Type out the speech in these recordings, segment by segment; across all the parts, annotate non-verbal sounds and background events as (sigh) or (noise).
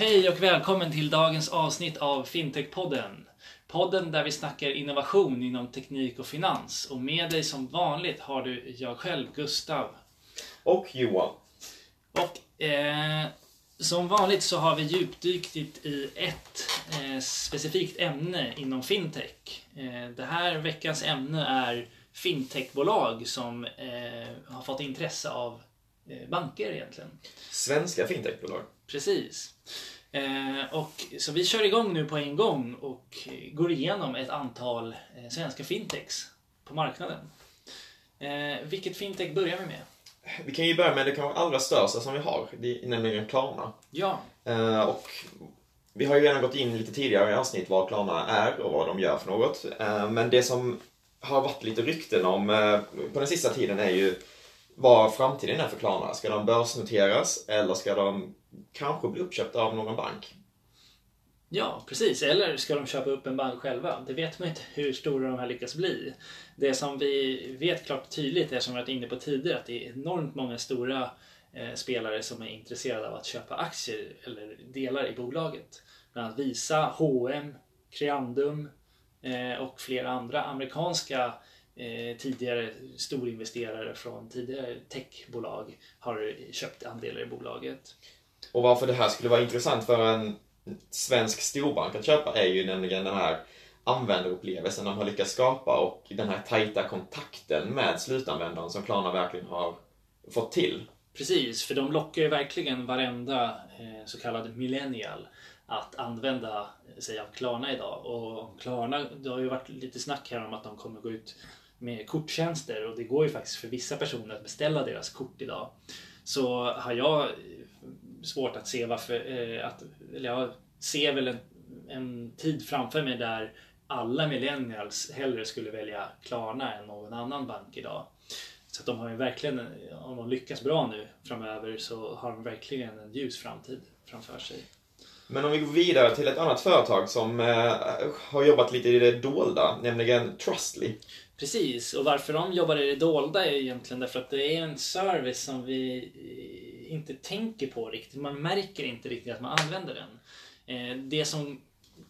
Hej och välkommen till dagens avsnitt av Fintech-podden. Podden där vi snackar innovation inom teknik och finans. Och med dig som vanligt har du jag själv, Gustav. Och Johan. Och eh, som vanligt så har vi djupdykt i ett eh, specifikt ämne inom fintech. Eh, det här veckans ämne är fintechbolag som eh, har fått intresse av banker egentligen. Svenska fintechbolag. Precis. Eh, och, så vi kör igång nu på en gång och går igenom ett antal eh, svenska fintechs på marknaden. Eh, vilket fintech börjar vi med? Vi kan ju börja med det kanske allra största som vi har, det är nämligen Klarna. Ja, Eh, och vi har ju redan gått in lite tidigare i avsnitt vad Klarna är och vad de gör för något. Eh, men det som har varit lite rykten om eh, på den sista tiden är ju vad framtiden är för Klarna. Ska de börsnoteras eller ska de kanske bli uppköpta av någon bank? ja, precis. Eller ska de köpa upp en bank själva? Det vet man inte hur stora de här lyckas bli. Det som vi vet klart och tydligt är som vi varit inne på tidigare att det är enormt många stora eh, spelare som är intresserade av att köpa aktier eller delar i bolaget. Bland annat Visa, H&M, Creandum eh, och flera andra amerikanska eh, tidigare storinvesterare från tidigare techbolag har köpt andelar i bolaget. Och varför det här skulle vara intressant för en svensk storbank att köpa är ju nämligen den här användarupplevelsen de har lyckats skapa och den här tajta kontakten med slutanvändaren som Klarna verkligen har fått till. Precis, för de lockar ju verkligen varenda eh, så kallad millennial att använda sig av Klarna idag. Och Klarna, det har ju varit lite snack här om att de kommer gå ut med korttjänster och det går ju faktiskt för vissa personer att beställa deras kort idag. Så har jag eh, svårt att se varför, eh, att, eller jag ser väl en, en tid framför mig där alla millennials hellre skulle välja Klarna än någon annan bank idag. Så att de har ju verkligen, eh, om de lyckas bra nu framöver så har de verkligen en ljus framtid framför sig. Men om vi går vidare till ett annat företag som eh, har jobbat lite i det dolda, nämligen Trustly. Precis, och varför de jobbar i det dolda är egentligen därför att det är en service som vi eh, inte tänker på riktigt. Man märker inte riktigt att man använder den. Eh, det som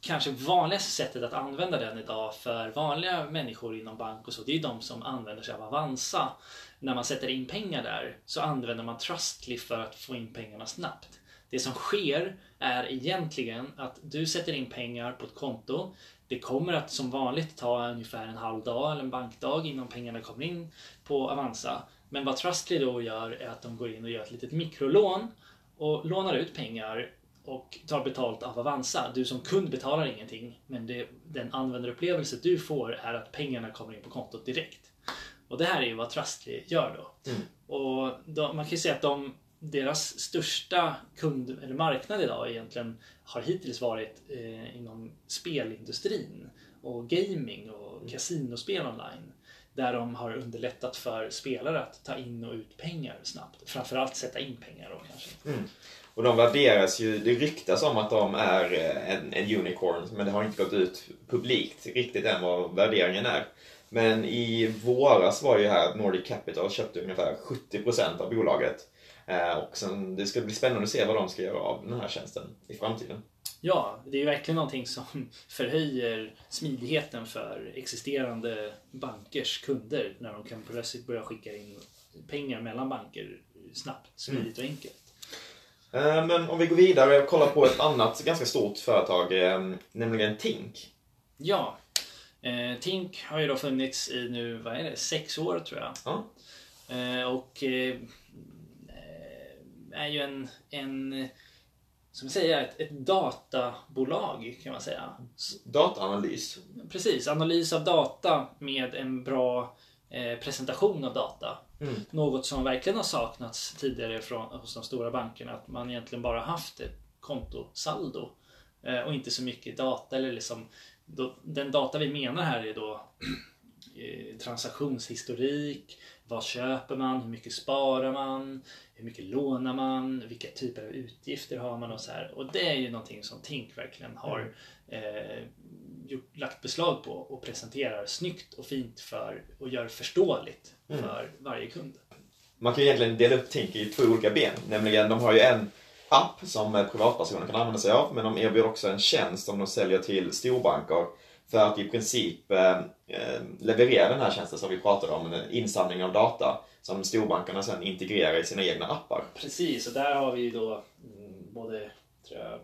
kanske vanligaste sättet att använda den idag för vanliga människor inom bank och så, det är de som använder sig av Avanza. När man sätter in pengar där så använder man Trustly för att få in pengarna snabbt. Det som sker är egentligen att du sätter in pengar på ett konto. Det kommer att som vanligt ta ungefär en halv dag eller en bankdag innan pengarna kommer in på Avanza. Men vad Trustly då gör är att de går in och gör ett litet mikrolån och lånar ut pengar och tar betalt av Avanza. Du som kund betalar ingenting men det, den användarupplevelse du får är att pengarna kommer in på kontot direkt. Och det här är ju vad Trustly gör då. Och de, man kan ju säga att de, deras största kund eller marknad idag egentligen har hittills varit eh, inom spelindustrin och gaming och kasinospel online. Där de har underlättat för spelare att ta in och ut pengar snabbt. Framförallt sätta in pengar då kanske. Och de värderas ju, det ryktas om att de är eh, en, en unicorn, men det har inte gått ut publikt riktigt än vad värderingen är. Men i våras var ju här Nordic Capital köpte ungefär 70% av bolaget. Eh, och sen, det ska bli spännande att se vad de ska göra av den här tjänsten i framtiden. Ja, det är ju verkligen någonting som (laughs) förhöjer smidigheten för existerande bankers kunder när de kan plötsligt börja skicka in pengar mellan banker snabbt, smidigt och enkelt. Eh, Men om vi går vidare och kollar på ett annat ganska stort företag, eh, nämligen Tink. Ja, Tink har ju då funnits i nu, vad är det, sex år tror jag. Ja. Och är ju en, en som jag säger, ett, ett databolag kan man säga. Dataanalys. Precis, analys av data med en bra eh, presentation av data. Något som verkligen har saknats tidigare från, hos de stora bankerna. Att man egentligen bara haft ett kontosaldo eh, och inte så mycket data. Eller liksom, då, den data vi menar här är då eh, transaktionshistorik, vad köper man, hur mycket sparar man, hur mycket lånar man, vilka typer av utgifter har man och så här. Och det är ju någonting som Tink verkligen har eh, gjort, lagt beslag på och presenterar snyggt och fint för och gör förståeligt för varje kund. Man kan ju egentligen dela upp Tink i två olika ben. Nämligen, de har ju en, app som privatpersoner kan använda sig av, men de erbjuder också en tjänst som de säljer till storbanker för att i princip eh, eh, leverera den här tjänsten som vi pratade om, en insamling av data som storbankerna sedan integrerar i sina egna appar. Precis, och där har vi då mm, både tror jag, mm,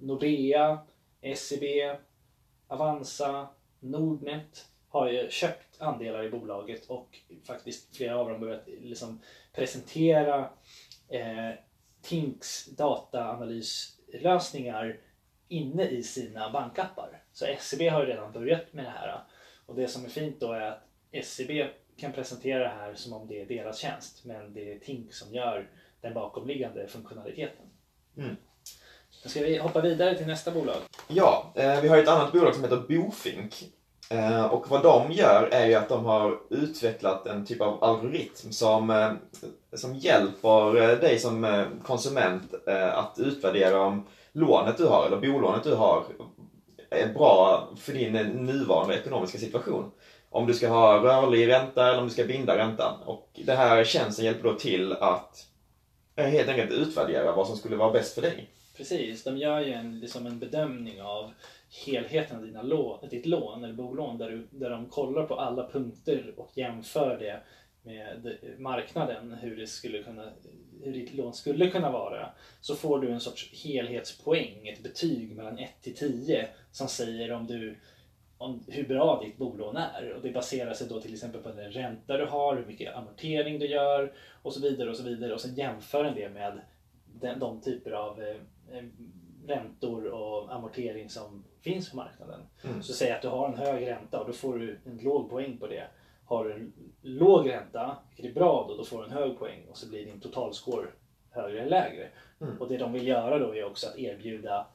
Nordea, SEB, Avanza, Nordnet har ju köpt andelar i bolaget och faktiskt flera av dem börjat liksom presentera eh, Tinks dataanalyslösningar inne i sina bankappar. Så SEB har ju redan börjat med det här. Och det som är fint då är att SEB kan presentera det här som om det är deras tjänst. Men det är Tink som gör den bakomliggande funktionaliteten. Mm. Då ska vi hoppa vidare till nästa bolag. Ja, eh, vi har ett annat bolag som heter Bofink. Eh, och vad de gör är ju att de har utvecklat en typ av algoritm som, eh, som hjälper dig som konsument att utvärdera om lånet du har, eller bolånet du har, är bra för din nuvarande ekonomiska situation. Om du ska ha rörlig ränta eller om du ska binda räntan. Och det här tjänsten hjälper då till att eh, helt enkelt utvärdera vad som skulle vara bäst för dig. Precis, de gör ju en, liksom en bedömning av helheten av dina lån, ditt lån eller bolån där, du, där de kollar på alla punkter och jämför det med marknaden, hur, det skulle kunna, hur ditt lån skulle kunna vara. Så får du en sorts helhetspoäng, ett betyg mellan 1 till 10 som säger om du om hur bra ditt bolån är. Och det baserar sig då till exempel på den ränta du har, hur mycket amortering du gör och så vidare. Och så vidare. Och sen jämför den det med den, de typer av eh, räntor och amortering som finns på marknaden. Mm. Så säg att du har en hög ränta och då får du en låg poäng på det. Har du en låg ränta, vilket är bra då, då får du en hög poäng och så blir din totalscore högre eller lägre. Mm. Och det de vill göra då är också att erbjuda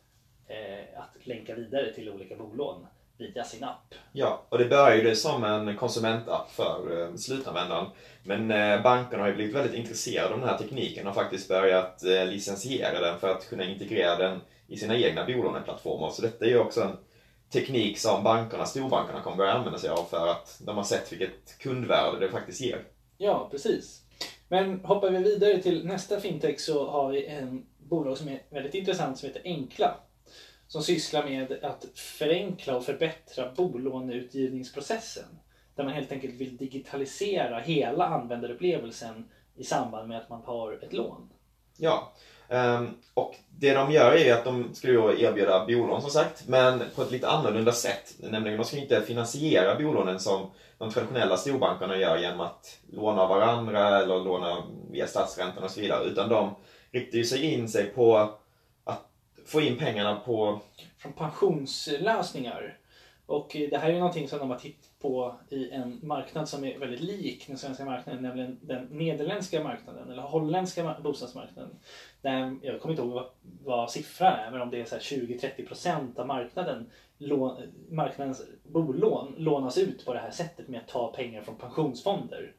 eh, att länka vidare till olika bolån via sin app. Ja, och det började ju som en konsumentapp för eh, slutanvändaren. Men eh, bankerna har ju blivit väldigt intresserade av den här tekniken och faktiskt börjat eh, licensiera den för att kunna integrera den i sina egna bolåneplattformar. Så detta är ju också en teknik som bankerna, storbankerna kommer börja använda sig av för att de har sett vilket kundvärde det faktiskt ger. Ja, precis. Men hoppar vi vidare till nästa fintech så har vi en bolag som är väldigt intressant som heter Enkla. Som sysslar med att förenkla och förbättra bolåneutgivningsprocessen. Där man helt enkelt vill digitalisera hela användarupplevelsen i samband med att man tar ett lån. Ja, Ehm, och det de gör är att de skulle då erbjuda bolån som sagt, men på ett lite annorlunda sätt. Nämligen de ska inte finansiera bolånen som de traditionella storbankerna gör genom att låna av varandra eller låna via statsräntan och så vidare. Utan de riktar ju sig in sig på att få in pengarna på... Från pensionslösningar. Och eh, det här är ju någonting som de har tittat på i en marknad som är väldigt lik den svenska marknaden, nämligen den nederländska marknaden, eller holländska ma- bostadsmarknaden. Där, jag kommer inte ihåg vad, vad siffran är, men om det är så här 20-30% av marknaden, lån, marknadens bolån lånas ut på det här sättet med att ta pengar från pensionsfonder.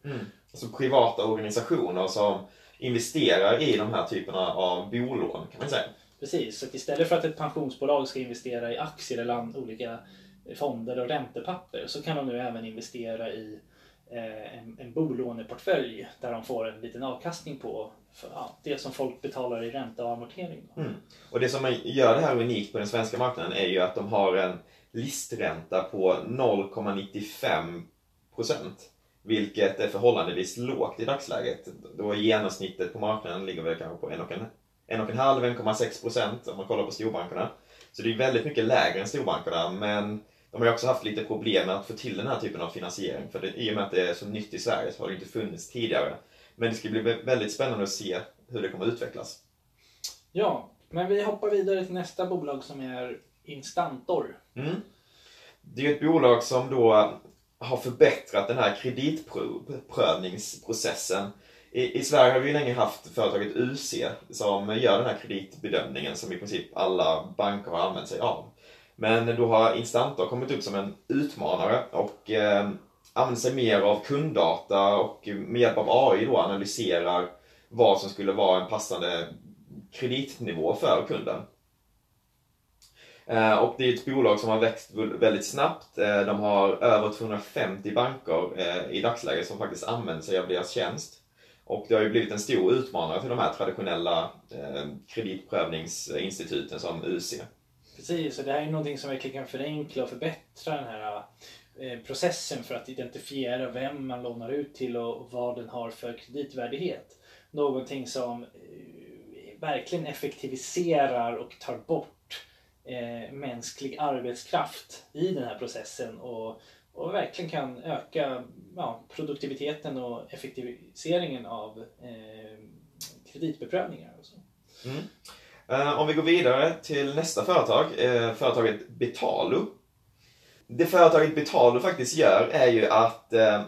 Alltså privata organisationer som investerar i de här typerna av bolån kan man säga. Precis, så istället för att ett pensionsbolag ska investera i aktier eller olika fonder och räntepapper så kan de nu även investera i eh, en, en bolåneportfölj där de får en liten avkastning på för, ja, det som folk betalar i ränta och amortering. Mm. Och det som gör det här unikt på den svenska marknaden är ju att de har en listränta på 0,95 procent. Vilket är förhållandevis lågt i dagsläget. Då genomsnittet på marknaden ligger väl kanske på 1,5-1,6 procent om man kollar på storbankerna. Så det är väldigt mycket lägre än storbankerna men de har ju också haft lite problem med att få till den här typen av finansiering. För det, i och med att det är så nytt i Sverige så har det inte funnits tidigare. Men det ska bli väldigt spännande att se hur det kommer att utvecklas. Ja, men vi hoppar vidare till nästa bolag som är Instantor. Mm. Det är ett bolag som då har förbättrat den här kreditprövningsprocessen. I, I Sverige har vi länge haft företaget UC som gör den här kreditbedömningen som i princip alla banker har använt sig av. Men då har Instantor kommit upp som en utmanare och eh, använder sig mer av kunddata och med hjälp av AI då analyserar vad som skulle vara en passande kreditnivå för kunden. Eh, Och det är ett bolag som har växt väldigt snabbt. Eh, De har över 250 banker eh, i dagsläget som faktiskt använder sig av deras tjänst. Och det har ju blivit en stor utmanare till de här traditionella eh, kreditprövningsinstituten som UC. Precis, och det här är någonting som verkligen kan förenkla och förbättra den här eh, processen för att identifiera vem man lånar ut till och vad den har för kreditvärdighet. Någonting som eh, verkligen effektiviserar och tar bort eh, mänsklig arbetskraft i den här processen och, och verkligen kan öka ja, produktiviteten och effektiviseringen av eh, kreditbeprövningar. Och så. Mm. Eh, om vi går vidare till nästa företag, eh, företaget Betalo. Det företaget Betalo faktiskt gör är ju att eh,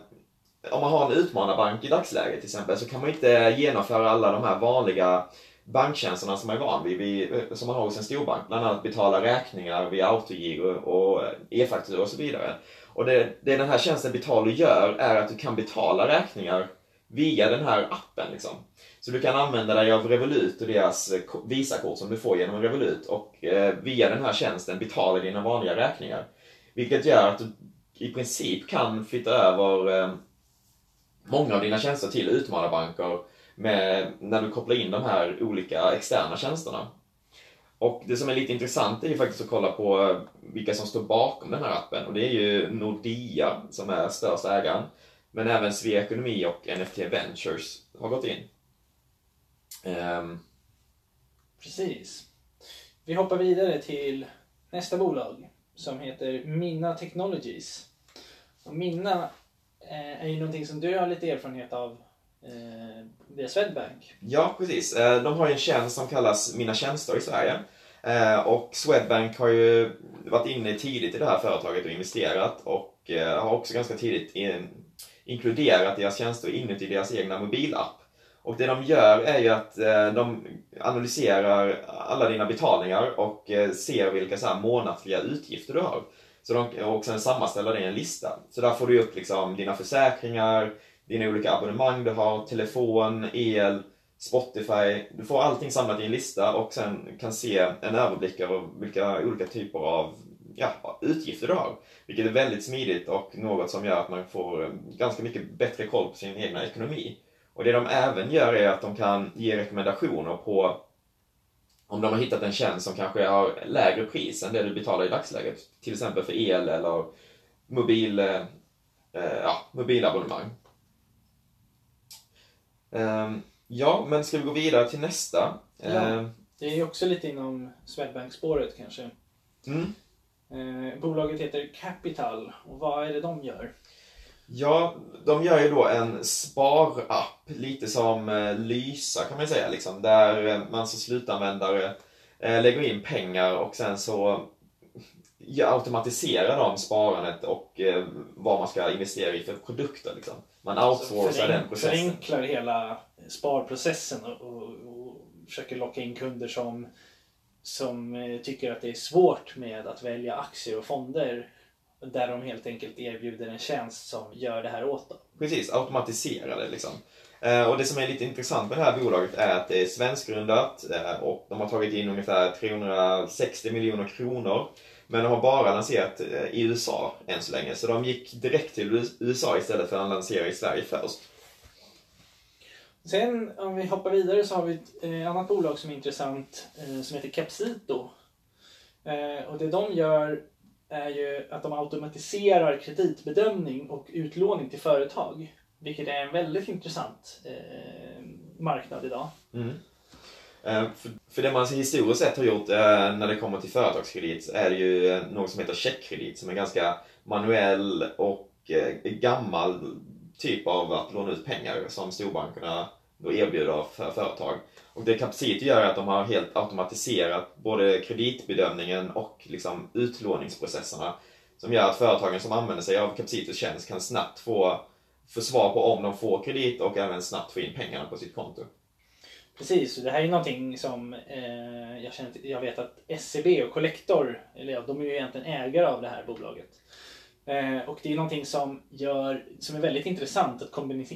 om man har en utmanarbank i dagsläget till exempel så kan man inte genomföra alla de här vanliga banktjänsterna som man är van vid, som man har hos en storbank. Bland annat betala räkningar via autogiro och e-fakturor och så vidare. Och det, det den här tjänsten Betalo gör är att du kan betala räkningar via den här appen. Liksom. Så du kan använda dig av Revolut och deras eh, Visakort som du får genom Revolut och eh, via den här tjänsten betala dina vanliga räkningar. Vilket gör att du i princip kan flytta över eh, många av dina tjänster till utmanarbanker med, när du kopplar in de här olika externa tjänsterna. Och det som är lite intressant är ju faktiskt att kolla på eh, vilka som står bakom den här appen. Och det är ju Nordea som är största ägaren. Men även Svea Ekonomi och NFT Ventures har gått in. Um... Precis. Vi hoppar vidare till nästa bolag som heter Minna Technologies. Och Minna eh, är ju någonting som du har lite erfarenhet av eh, via Swedbank. Ja, precis. Eh, de har ju en tjänst som kallas Mina tjänster i Sverige. Eh, och Swedbank har ju varit inne tidigt i det här företaget och investerat och eh, har också ganska tidigt inkluderat deras tjänster inuti deras egna mobilapp. Och det de gör är ju att eh, de analyserar alla dina betalningar och eh, ser vilka så här månatliga utgifter du har. Så de, och sen sammanställer det i en lista. Så där får du upp liksom dina försäkringar, dina olika abonnemang du har, telefon, el, Spotify. Du får allting samlat i en lista och sen kan se en överblick över vilka olika typer av ja, utgifter du har. Vilket är väldigt smidigt och något som gör att man får ganska mycket bättre koll på sin egna ekonomi. Och det de även gör är att de kan ge rekommendationer på om de har hittat en tjänst som kanske har lägre pris än det du betalar i dagsläget. Till exempel för el eller mobil, eh, ja, mobilabonnemang. Um, ja, men ska vi gå vidare till nästa? Ja, um, det är också lite inom Swedbank-spåret kanske. Mm. Eh, bolaget heter Capital och vad är det de gör? Ja, de gör ju då en sparapp, lite som eh, Lysa kan man säga, liksom, där eh, man som slutanvändare eh, lägger in pengar och sen så automatiserar de sparandet och eh, vad man ska investera i för produkter. Liksom. Man outsourcar den processen. Förenklar hela sparprocessen och, och, och försöker locka in kunder som, som eh, tycker att det är svårt med att välja aktier och fonder där de helt enkelt erbjuder en tjänst som gör det här åt dem. Precis, automatiserade liksom. Eh, och det som är lite intressant med det här bolaget är att det är svenskgrundat eh, och de har tagit in ungefär 360 miljoner kronor. Men de har bara lanserat i USA än så länge. Så de gick direkt till USA istället för att lansera i Sverige först. Sen om vi hoppar vidare så har vi ett eh, annat bolag som är intressant eh, som heter Capsito. Eh, och det de gör är ju att de automatiserar kreditbedömning och utlåning till företag. Vilket är en väldigt intressant eh, marknad idag. Mm. Eh, för, för, det man historiskt sett har gjort eh, när det kommer till företagskredit är det ju eh, något som heter checkkredit som är ganska manuell och eh, gammal typ av att låna ut pengar som storbankerna då erbjuder för företag. Och det Capacity gör är att de har helt automatiserat både kreditbedömningen och liksom utlåningsprocesserna. Som gör att företagen som använder sig av Capacitys tjänst kan snabbt få, få svar på om de får kredit och även snabbt få in pengarna på sitt konto. Precis, det här är någonting som eh, jag, känner, jag vet att SEB och Collector, eller ja, de är ju egentligen ägare av det här bolaget. Eh, och det är någonting som, gör, som är väldigt intressant att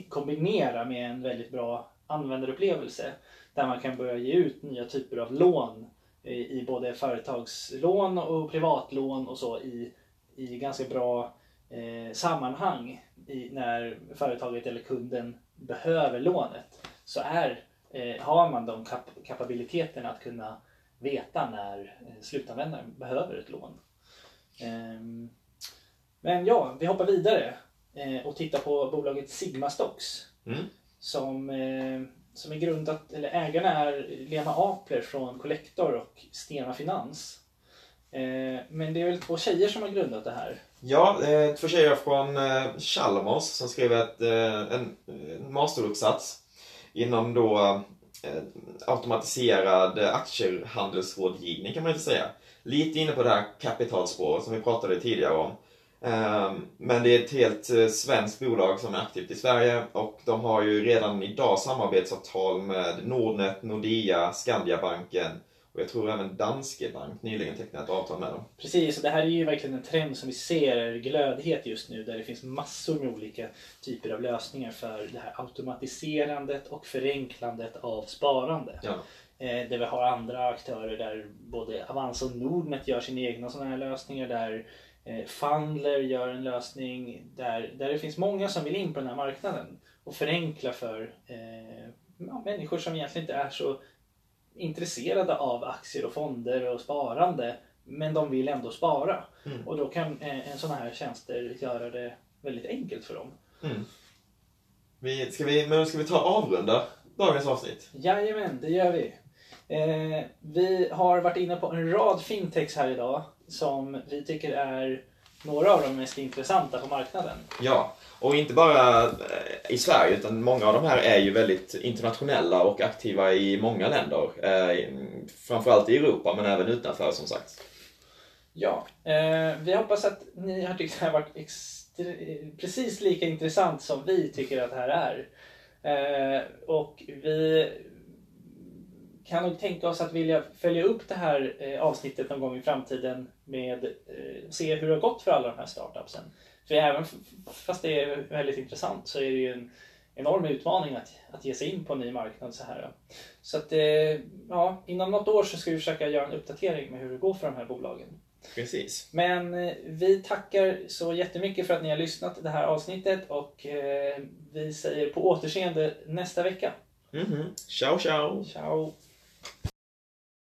kombinera med en väldigt bra användarupplevelse. Där man kan börja ge ut nya typer av lån i, både företagslån och privatlån och så i, i ganska bra eh, sammanhang i, när företaget eller kunden behöver lånet så är, eh, har man de kap kapabiliteterna att kunna veta när eh, slutanvändaren behöver ett lån. Ehm, men ja, vi hoppar vidare eh, och tittar på bolaget Sigma Stocks. Mm. Som, eh, som är grundat, eller ägarna är Lena Apler från Collector och Stena Finans. Eh, men det är väl två tjejer som har grundat det här. Ja, två tjejer från Chalmers som skrev ett, en, masteruppsats inom då automatiserad aktiehandelsrådgivning kan man inte säga. Lite inne på det här kapitalspåret som vi pratade tidigare om. Eh, Men det är ett helt eh, svenskt bolag som är aktivt i Sverige och de har ju redan idag samarbetsavtal med Nordnet, Nordea, Skandiabanken och jag tror även Danske Bank nyligen tecknat ett avtal med dem. Precis, och det här är ju verkligen en trend som vi ser är glödhet just nu där det finns massor med olika typer av lösningar för det här automatiserandet och förenklandet av sparande. Ja. Eh, där vi har andra aktörer där både Avanza och Nordnet gör sina egna sådana här lösningar. Där Fundler gör en lösning. Där, där det finns många som vill in på den här marknaden och förenkla för eh, ja, människor som egentligen inte är så intresserade av aktier och fonder och sparande. Men de vill ändå spara. Mm. Och då kan eh, en sån här tjänster göra det väldigt enkelt för dem. Mm. Vi, ska, vi, men ska vi ta avrunda dagens avsnitt? Jajamän, det gör vi. Eh, vi har varit inne på en rad fintechs här idag som vi tycker är några av de mest intressanta på marknaden. Ja, och inte bara eh, i Sverige utan många av de här är ju väldigt internationella och aktiva i många länder. Eh, framförallt i Europa men även utanför som sagt. Ja, eh, vi hoppas att ni har tyckt det här varit precis lika intressant som vi tycker att det här är. Eh, och vi kan nog tänka oss att vilja följa upp det här eh, avsnittet någon gång i framtiden med eh, se hur det har gått för alla de här startupsen. För även fast det är väldigt intressant så är det ju en enorm utmaning att, att ge sig in på en ny marknad så här. Så att eh, ja, inom något år så ska vi försöka göra en uppdatering med hur det går för de här bolagen. Precis. Men vi tackar så jättemycket för att ni har lyssnat det här avsnittet och vi säger på återseende nästa vecka. Mhm. Ciao, ciao! Ciao!